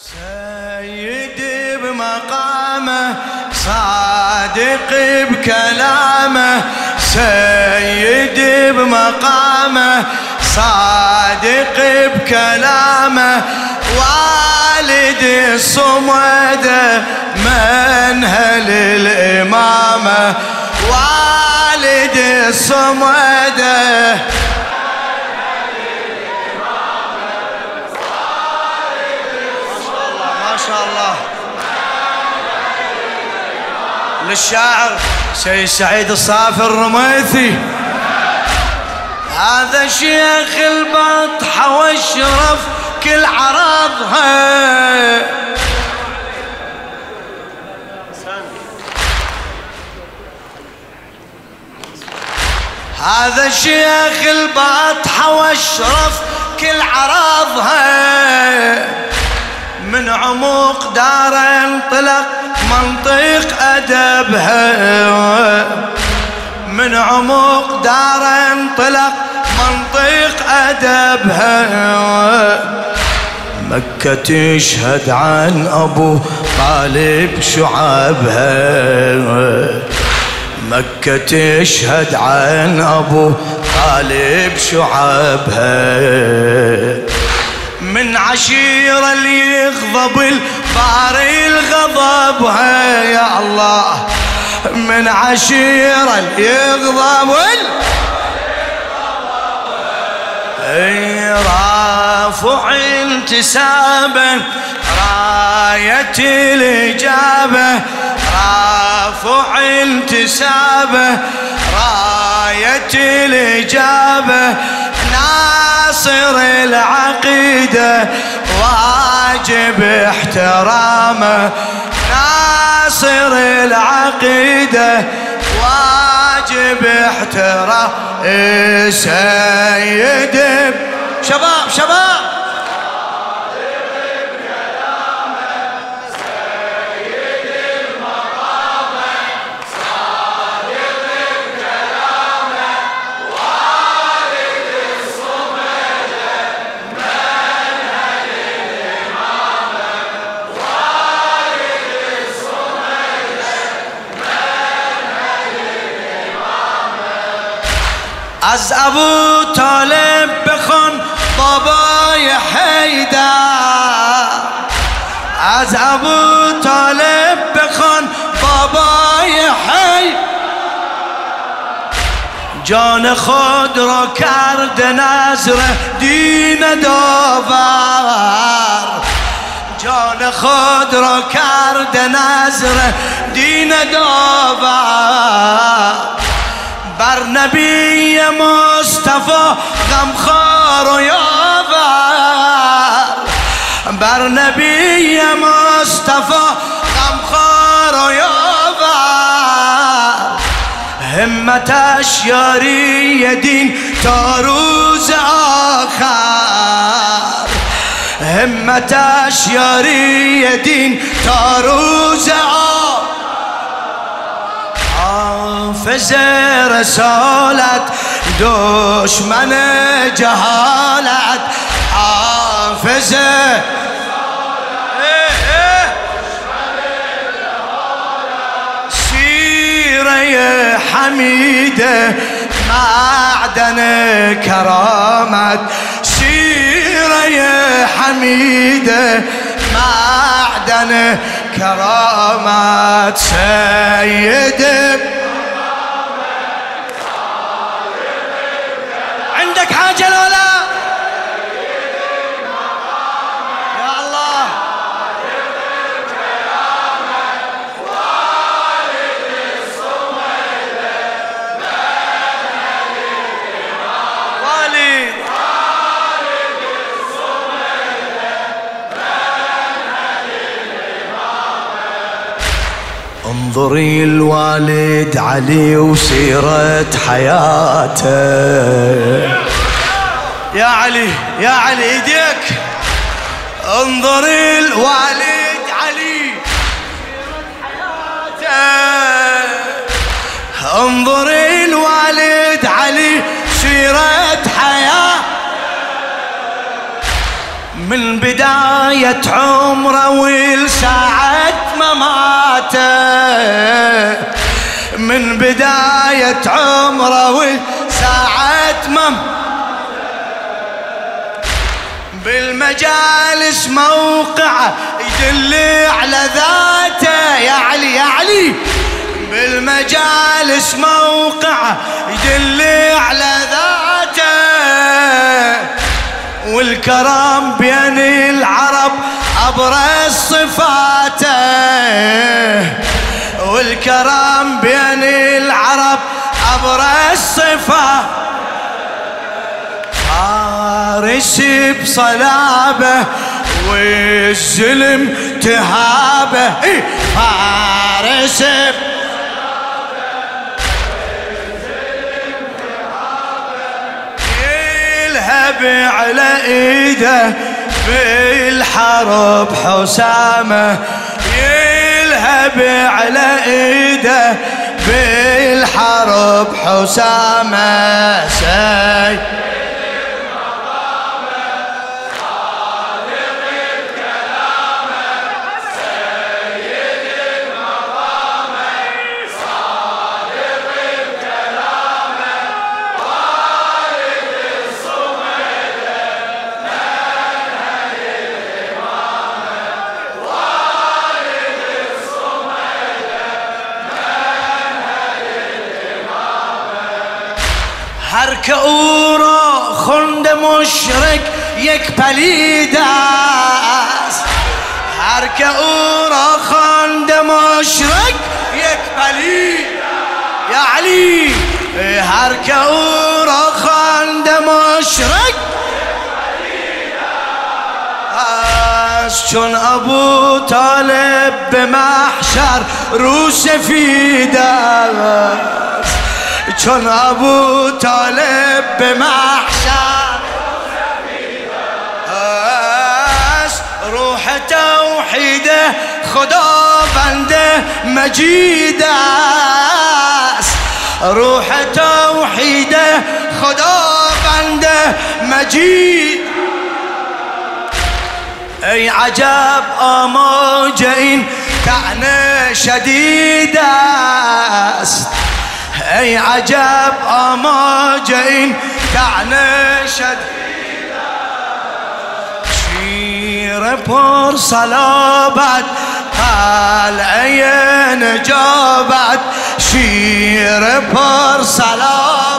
سيدي بمقامه صادق بكلامه. سيدي بمقامه صادق بكلامه. والد الصمد منهل الإمامة. والد الصمد الله. للشاعر سيد سعيد الصافي الرميثي. هذا شيخ البطحة واشرف كل عرضها هذا شيخ البطحة واشرف كل عرضها من عمق دار انطلق منطق أدبها. من عمق دار انطلق منطق أدبها. مكة تشهد عن أبو طالب شعبها. مكة تشهد عن أبو طالب شعبها. من عشيرة اللي يغضب الباري الغضبها يا الله. من عشيرة اللي يغضب رافع انتسابه راية الإجابة. رافع انتسابه راية الإجابة. ناصر العقيدة واجب احترامه ناصر العقيدة واجب احترام. سيد شباب شباب. از ابو طالب بخون بابای حیدر. از ابو طالب بخون بابای حی جان خود را کرد نذر دین داور. جان خود را کرد نذر دین داور. بر نبی مصطفى غمخوار و یاور. بر نبی مصطفى غمخوار و یاور. همتش یاری دین تا روز آخر. همتش یاری دین تا روز آخر. حافظ رسالت دشمن جهالت. حافظ سیره حمید معدن کرامت. سیره حمید معدن كرامات سيد حاجة لولا يا الله. انظري الوالد علي وسيرة حياته. يا علي يا علي ايديك انظري الوالد علي. انظري الوالد علي سيرة حياة. من بداية عمره ولساعة مماته من بداية عمره وساعة مماته بالمجالس موقعه يدل على ذاته. يا علي يا علي. بالمجالس موقعه يدل على ذاته. والكرم بين العرب أبرز صفاته. والكرم بين العرب أبرز صفاته. فارس بصلابه والزلم تهابه. فارس يلهب على إيده بالحرب حسامه. يلهب على إيده بالحرب حسامه. سي هر که او را خوند مشرک یک پلید است. هر که او را خوند مشرک یک پلید یا علی هر که او را خوند مشرک چون ابو طالب به محشر رو چون ابو طالب به محشر روح توحیده خدا بنده مجید است. روح توحیده خدا بنده مجید. ای عجب آماج این تعن شدید است. ای عجب آماج این تعنه شدیده شیر پر صلابت قلعه نجابت شیر پر صلابت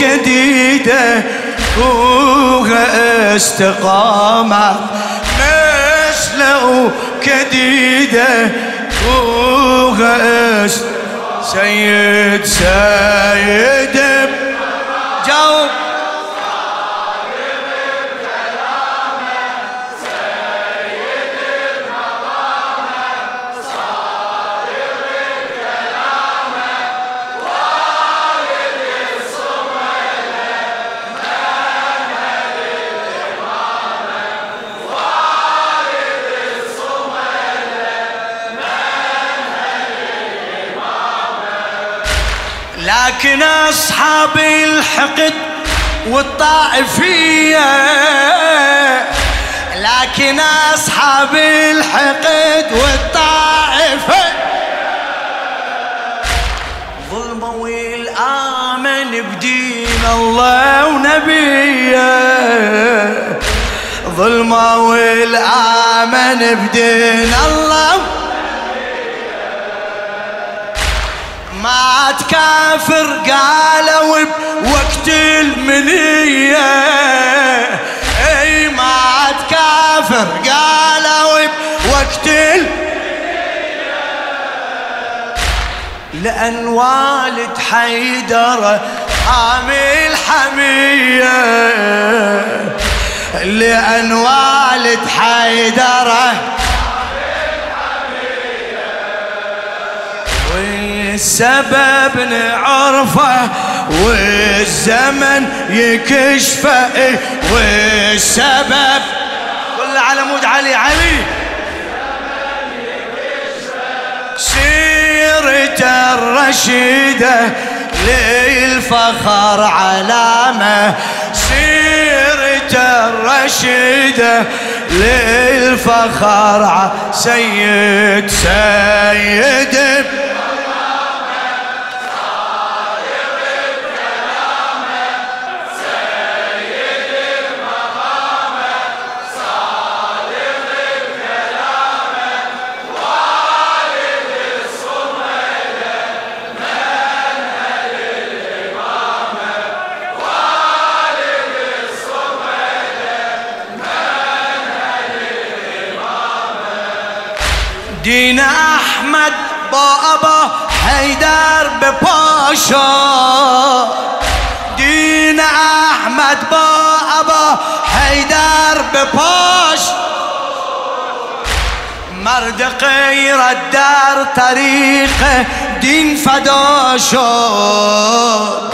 که دیده کوه استقامت. لو كديده وغش سيد سيد جاوب. لكن أصحاب الحقد والطائفية لكن أصحاب الحقد والطائفة. ظلموا الآمن بدين الله ونبيه. ظلموا الآمن بدين الله ما تكافر قالوا بوقت المنية. أي ما تكافر قالوا بوقت المنية. لأن والد حيدر حامل حمية لأن والد حيدره السبب نعرفه والزمن يكشفه والسبب. كل على مود علي علي. سيرة الرشيدة للفخر علامة. سيرة الرشيدة للفخر سيد سيد. عاشا دین احمد با ابا حیدر بپاش مرد غیرت در طریق دین فدا شد.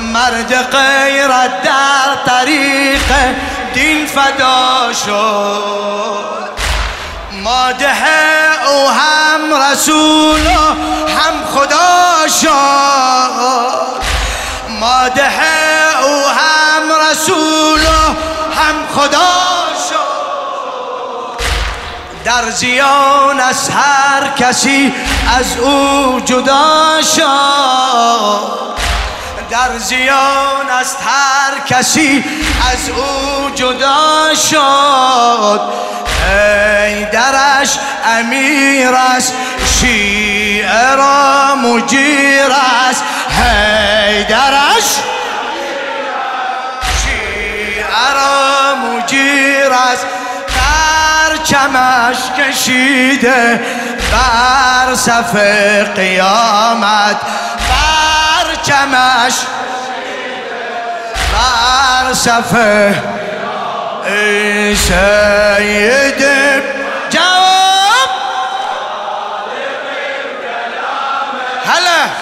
مرد غیرت در طریق دین فدا شد. ماده او هم رسول و هم خدا شاد. ماده او هم رسول و هم خدا شاد. در زیان از هر کسی از او جدا شاد. در زیان از هر کسی از او جدا شد. ای درش امیر است شیعه را مجیر است. درش شیعه را مجیر است. چمش کشیده بر صف قیامت. چمش بر صف ای سید جواب. هلا.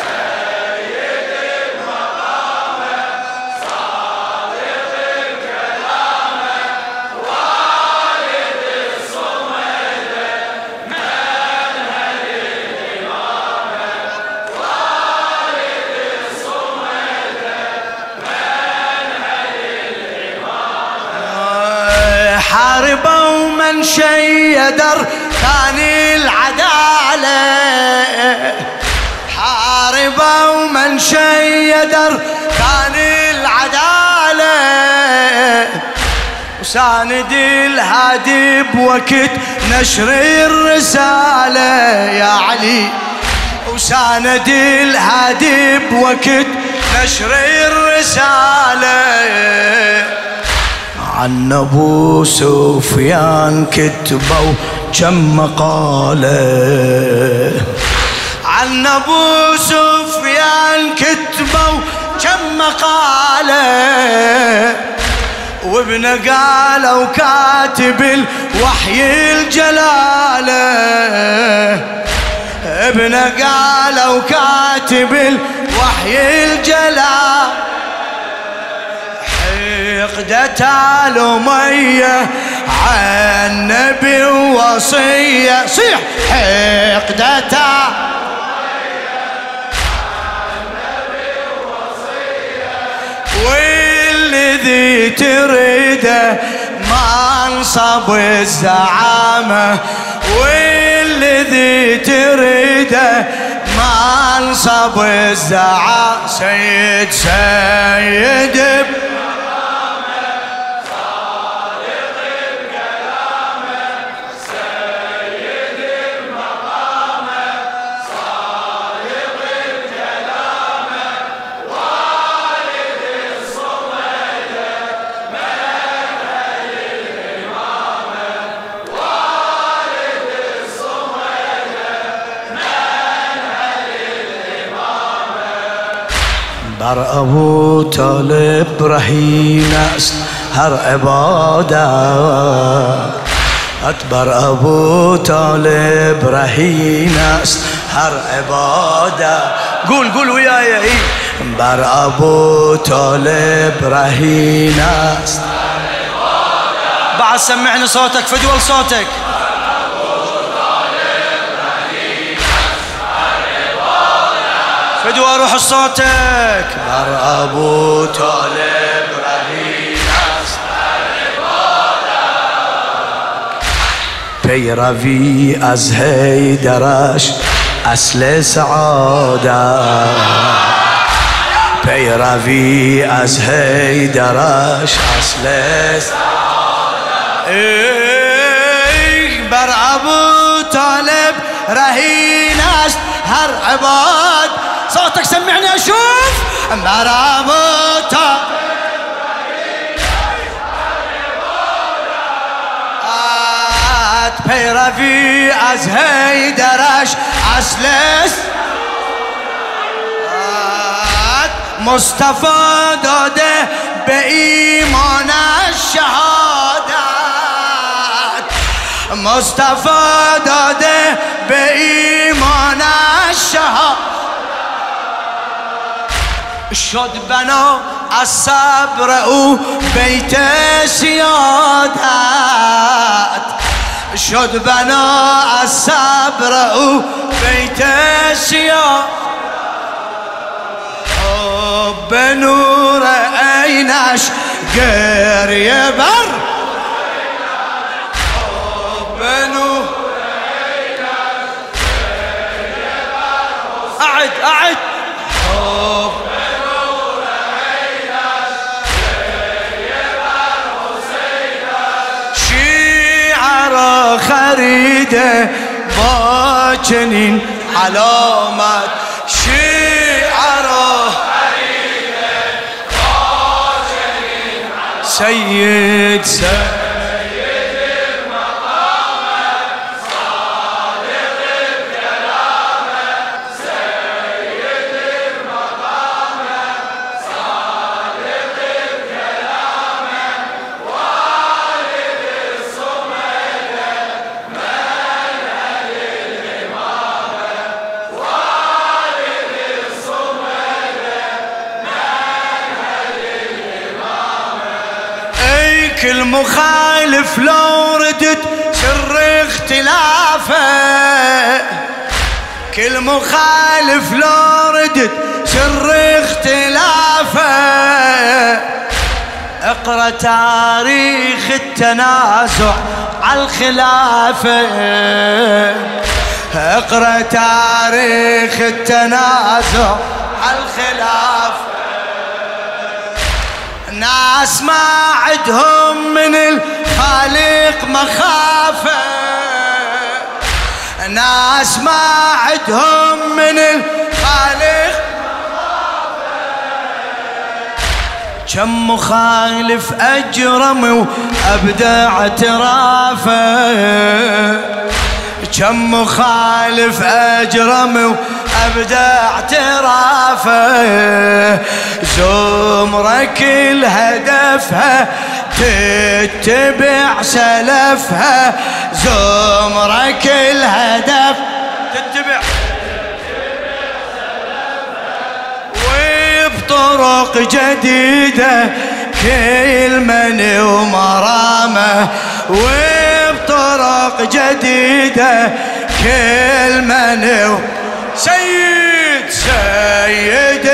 حاربوا من شيد كان العدالة. حاربوا من شيد كان العدالة. وساند الهادي بوقت نشر الرسالة يا علي. وساند الهادي بوقت نشر الرسالة. عن أبو سفيان كتبوا كم مقالة. عن أبو سفيان كتبوا كم مقالة. وابن قالوا كاتب الوحي الجلالة. ابن قالوا كاتب الوحي الجلالة. عقدة الأمية عن نبي وصية. صيح. حقدة والذي تريده منصب الزعامة. والذي تريده منصب الزعامة. سيد سيد بر ابو طالب رهین است هر عبادت. بر ابو طالب رهین است هر عبادت. قول قول وياي اي بر ابو طالب رهين است. بعد سمعني صوتك فدول صوتك بعد وأروح صوتك. بر أبو طالب رهين پیروی از حیدرش اصل سعاده پیروی از حیدرش اصل سعاده بر ابو طالب رهین است هر عباد صوتك سمعني أشوف. مرابوطة پیروی از هیدرش درش اسلس مصطفی داده به ایمانش شهادت. مصطفی داده به ایمانش شهادت. شد بنا از صبر او بیت سیادت. شد بنا از صبر او بیت سیادت. به نور عینش گریه بر خریده با چنین علامت شیعه را خریده با چنین علامت سید سید مخالف لو ردت سر اختلافه. كل مخالف لو ردت سر اختلافه. اقرأ تاريخ التنازع على الخلافة. اقرأ تاريخ التنازع على الخلافة. ناس ما عدهم من الخالق مخافة. ناس ما عدهم من الخالق كم مخالف أجرم وأبدع اعترافه. كم مخالف أجرم أبدأ اعترافه زمرة كل هدفها تتبع سلفها. زمرة كل هدف تتبع وبطرق جديدة كل من ومرامه. وبطرق جديدة كل من سيد سيد